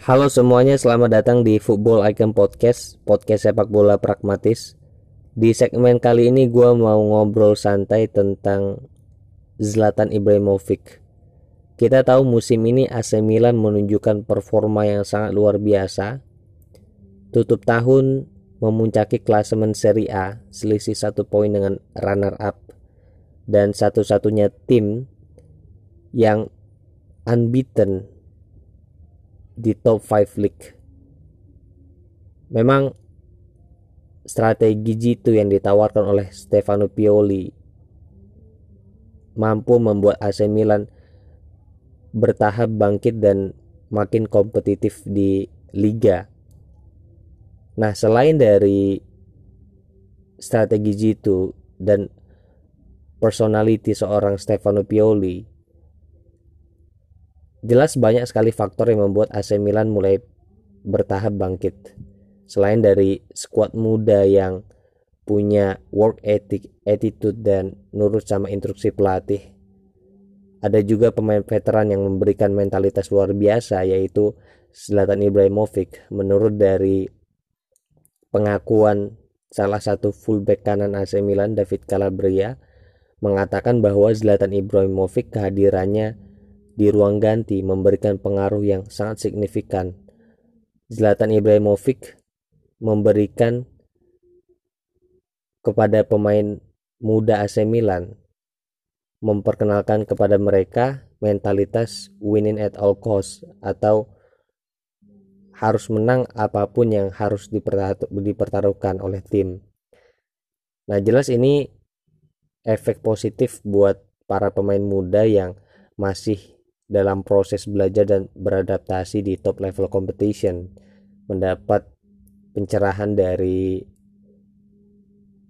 Halo semuanya, selamat datang di Football Icon Podcast, podcast sepak bola pragmatis. Di segmen kali ini gue mau ngobrol santai tentang Zlatan Ibrahimovic. Kita tahu musim ini AC Milan menunjukkan performa yang sangat luar biasa. Tutup tahun memuncaki klasemen Serie A, selisih satu poin dengan runner up dan satu-satunya tim yang unbeaten di top 5 league. Memang strategi jitu yang ditawarkan oleh Stefano Pioli mampu membuat AC Milan bertahap bangkit dan makin kompetitif di liga. Nah, selain dari strategi jitu dan personality seorang Stefano Pioli, Jelas banyak sekali faktor yang membuat AC Milan mulai bertahap bangkit. Selain dari skuad muda yang punya work ethic, attitude dan nurut sama instruksi pelatih. Ada juga pemain veteran yang memberikan mentalitas luar biasa yaitu Zlatan Ibrahimovic. Menurut dari pengakuan salah satu fullback kanan AC Milan David Calabria mengatakan bahwa Zlatan Ibrahimovic kehadirannya di ruang ganti memberikan pengaruh yang sangat signifikan. Zlatan Ibrahimovic memberikan kepada pemain muda AC Milan memperkenalkan kepada mereka mentalitas winning at all cost atau harus menang apa pun yang harus dipertaruhkan oleh tim. Nah, jelas ini efek positif buat para pemain muda yang masih dalam proses belajar dan beradaptasi di top level competition mendapat pencerahan dari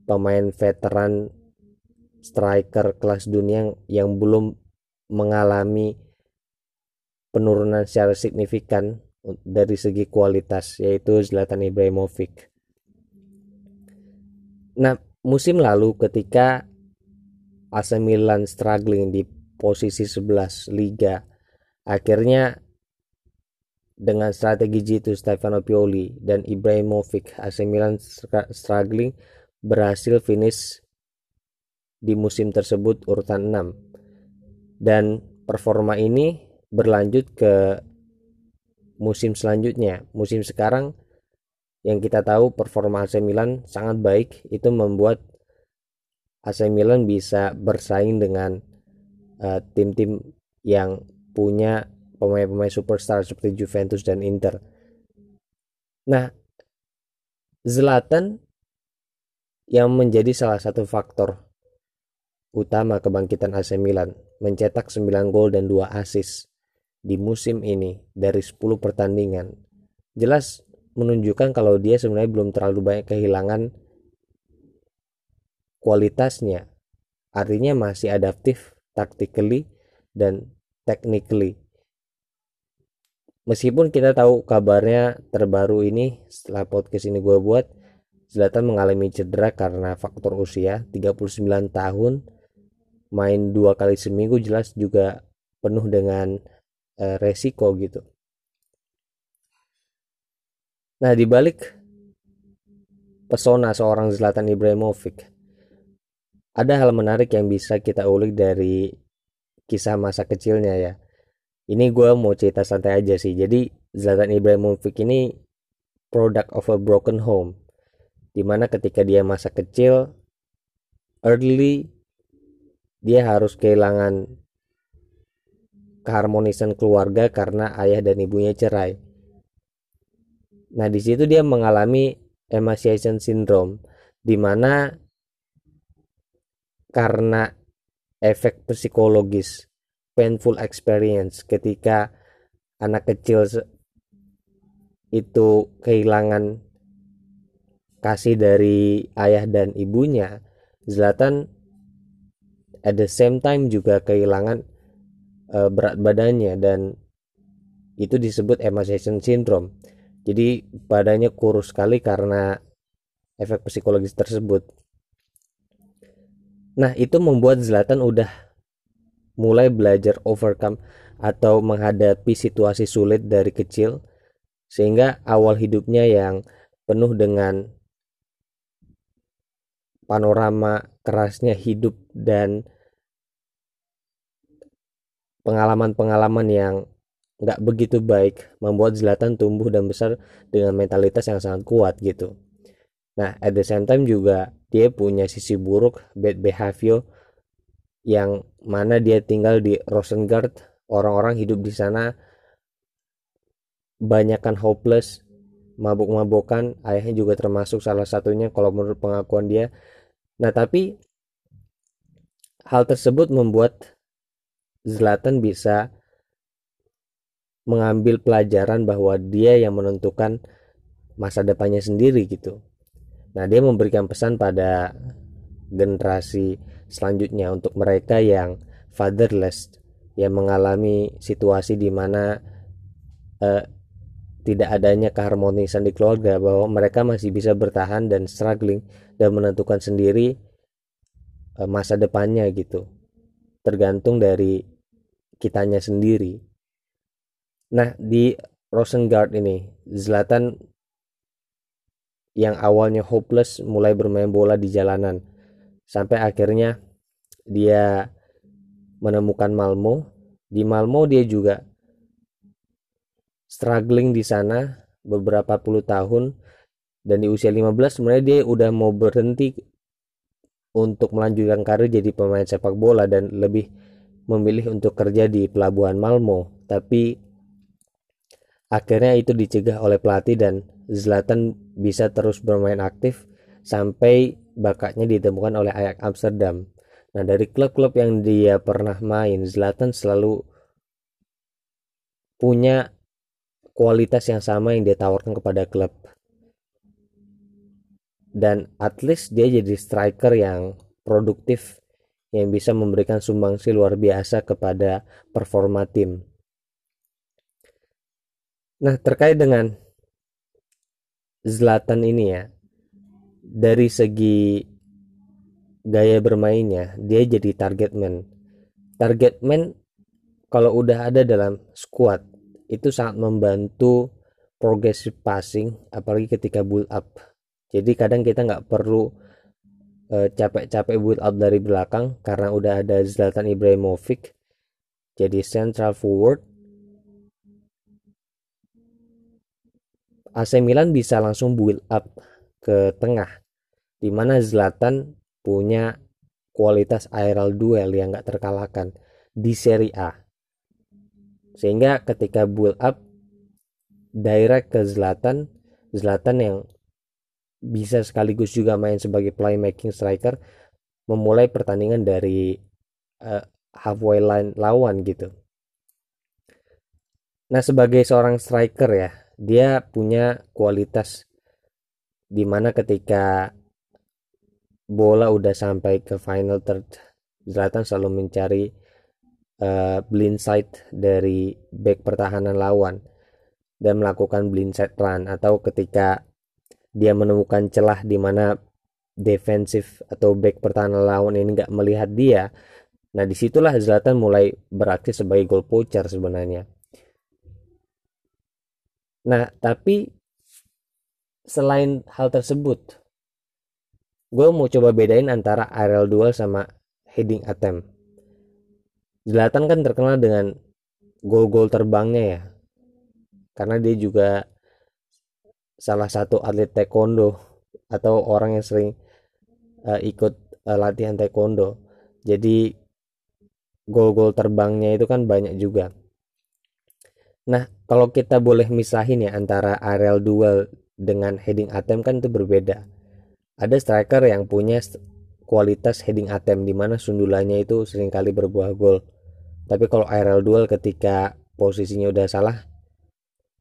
pemain veteran striker kelas dunia yang belum mengalami penurunan secara signifikan dari segi kualitas yaitu Zlatan Ibrahimovic. Nah, musim lalu ketika AC Milan struggling di posisi 11 liga Akhirnya dengan strategi jitu Stefano Pioli dan Ibrahimovic AC Milan struggling berhasil finish di musim tersebut urutan 6 dan performa ini berlanjut ke musim selanjutnya. Musim sekarang yang kita tahu performa AC Milan sangat baik itu membuat AC Milan bisa bersaing dengan eh, tim-tim uh, yang punya pemain-pemain superstar seperti Juventus dan Inter. Nah, Zlatan yang menjadi salah satu faktor utama kebangkitan AC Milan mencetak 9 gol dan 2 assist di musim ini dari 10 pertandingan. Jelas menunjukkan kalau dia sebenarnya belum terlalu banyak kehilangan kualitasnya. Artinya masih adaptif tactically dan technically. Meskipun kita tahu kabarnya terbaru ini setelah podcast ini gue buat Zlatan mengalami cedera karena faktor usia 39 tahun main dua kali seminggu jelas juga penuh dengan uh, resiko gitu. Nah dibalik pesona seorang Zlatan Ibrahimovic ada hal menarik yang bisa kita ulik dari kisah masa kecilnya ya. Ini gue mau cerita santai aja sih. Jadi Zlatan Ibrahimovic ini product of a broken home di mana ketika dia masa kecil early dia harus kehilangan keharmonisan keluarga karena ayah dan ibunya cerai. Nah di situ dia mengalami emaciation syndrome di mana karena efek psikologis painful experience ketika anak kecil itu kehilangan kasih dari ayah dan ibunya Zlatan at the same time juga kehilangan uh, berat badannya dan itu disebut emaciation syndrome. Jadi badannya kurus sekali karena efek psikologis tersebut Nah, itu membuat Zlatan udah mulai belajar overcome atau menghadapi situasi sulit dari kecil sehingga awal hidupnya yang penuh dengan panorama kerasnya hidup dan pengalaman-pengalaman yang nggak begitu baik membuat Zlatan tumbuh dan besar dengan mentalitas yang sangat kuat gitu. Nah, at the same time juga dia punya sisi buruk, bad behavior yang mana dia tinggal di Rosengard, orang-orang hidup di sana banyakkan hopeless, mabuk-mabukan, ayahnya juga termasuk salah satunya kalau menurut pengakuan dia. Nah, tapi hal tersebut membuat Zlatan bisa mengambil pelajaran bahwa dia yang menentukan masa depannya sendiri gitu. Nah, dia memberikan pesan pada generasi selanjutnya untuk mereka yang fatherless yang mengalami situasi di mana uh, tidak adanya keharmonisan di keluarga bahwa mereka masih bisa bertahan dan struggling dan menentukan sendiri uh, masa depannya gitu. Tergantung dari kitanya sendiri Nah, di Rosengard ini, Zlatan yang awalnya hopeless mulai bermain bola di jalanan. Sampai akhirnya dia menemukan Malmo. Di Malmo dia juga struggling di sana beberapa puluh tahun dan di usia 15 sebenarnya dia udah mau berhenti untuk melanjutkan karir jadi pemain sepak bola dan lebih memilih untuk kerja di pelabuhan Malmo tapi Akhirnya itu dicegah oleh pelatih dan Zlatan bisa terus bermain aktif sampai bakatnya ditemukan oleh Ajax Amsterdam. Nah, dari klub-klub yang dia pernah main, Zlatan selalu punya kualitas yang sama yang dia tawarkan kepada klub. Dan at least dia jadi striker yang produktif yang bisa memberikan sumbangsi luar biasa kepada performa tim. Nah, terkait dengan Zlatan ini ya, dari segi gaya bermainnya, dia jadi target man. Target man kalau udah ada dalam squad itu sangat membantu progressive passing, apalagi ketika build up. Jadi kadang kita nggak perlu eh, capek-capek uh, build up dari belakang karena udah ada Zlatan Ibrahimovic jadi central forward AC Milan bisa langsung build up ke tengah di mana Zlatan punya kualitas aerial duel yang gak terkalahkan di Serie A. Sehingga ketika build up direct ke Zlatan Zlatan yang bisa sekaligus juga main sebagai playmaking striker memulai pertandingan dari uh, halfway line lawan gitu. Nah sebagai seorang striker ya dia punya kualitas di mana ketika bola udah sampai ke final third Zlatan selalu mencari uh, blind side dari back pertahanan lawan dan melakukan blind side run atau ketika dia menemukan celah di mana defensif atau back pertahanan lawan ini nggak melihat dia nah di situlah Zlatan mulai beraksi sebagai goal poacher sebenarnya Nah, tapi selain hal tersebut, gue mau coba bedain antara aerial duel sama heading attempt. Zlatan kan terkenal dengan gol-gol terbangnya ya. Karena dia juga salah satu atlet taekwondo atau orang yang sering uh, ikut uh, latihan taekwondo. Jadi gol-gol terbangnya itu kan banyak juga. Nah, kalau kita boleh misahin ya antara aerial duel dengan heading attempt kan itu berbeda. Ada striker yang punya kualitas heading attempt di mana sundulannya itu sering kali berbuah gol. Tapi kalau aerial duel ketika posisinya udah salah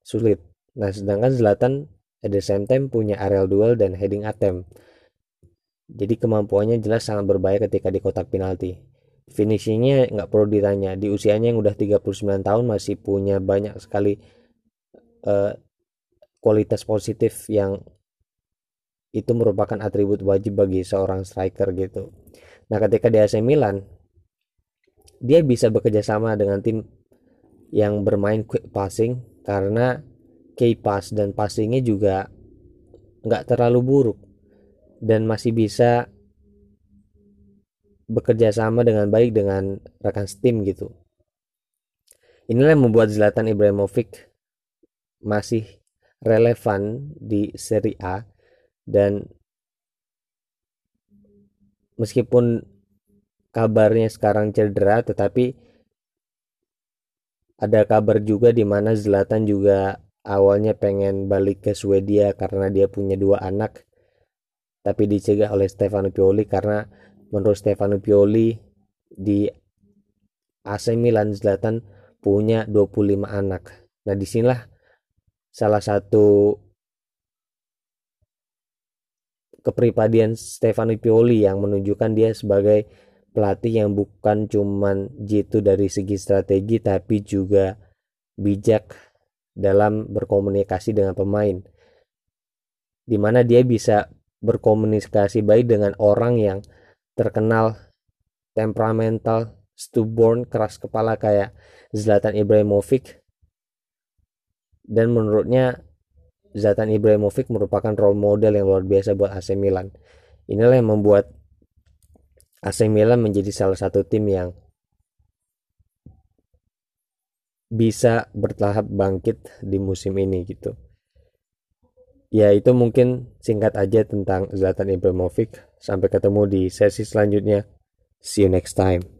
sulit. Nah, sedangkan Zlatan at the same time punya aerial duel dan heading attempt. Jadi kemampuannya jelas sangat berbahaya ketika di kotak penalti finishingnya nggak perlu ditanya. Di usianya yang udah 39 tahun masih punya banyak sekali uh, kualitas positif yang itu merupakan atribut wajib bagi seorang striker gitu. Nah ketika di AC Milan dia bisa bekerja sama dengan tim yang bermain quick passing karena key pass dan passingnya juga nggak terlalu buruk dan masih bisa bekerja sama dengan baik dengan rekan tim gitu. Inilah yang membuat Zlatan Ibrahimovic masih relevan di Serie A dan meskipun kabarnya sekarang cedera tetapi ada kabar juga di mana Zlatan juga awalnya pengen balik ke Swedia karena dia punya dua anak tapi dicegah oleh Stefano Pioli karena menurut Stefano Pioli di AC Milan Zlatan punya 25 anak. Nah di sinilah salah satu kepribadian Stefano Pioli yang menunjukkan dia sebagai pelatih yang bukan cuman jitu dari segi strategi tapi juga bijak dalam berkomunikasi dengan pemain di mana dia bisa berkomunikasi baik dengan orang yang terkenal temperamental stubborn keras kepala kayak Zlatan Ibrahimovic dan menurutnya Zlatan Ibrahimovic merupakan role model yang luar biasa buat AC Milan. Inilah yang membuat AC Milan menjadi salah satu tim yang bisa bertahap bangkit di musim ini gitu. Ya itu mungkin singkat aja tentang Zlatan Ibrahimovic. Sampai ketemu di sesi selanjutnya. See you next time.